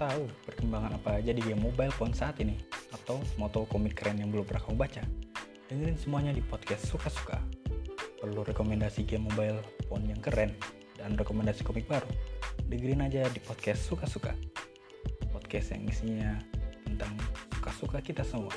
tahu perkembangan apa aja di game mobile phone saat ini? Atau moto komik keren yang belum pernah kamu baca? Dengerin semuanya di podcast Suka-Suka. Perlu rekomendasi game mobile phone yang keren dan rekomendasi komik baru? Dengerin aja di podcast Suka-Suka. Podcast yang isinya tentang suka-suka kita semua.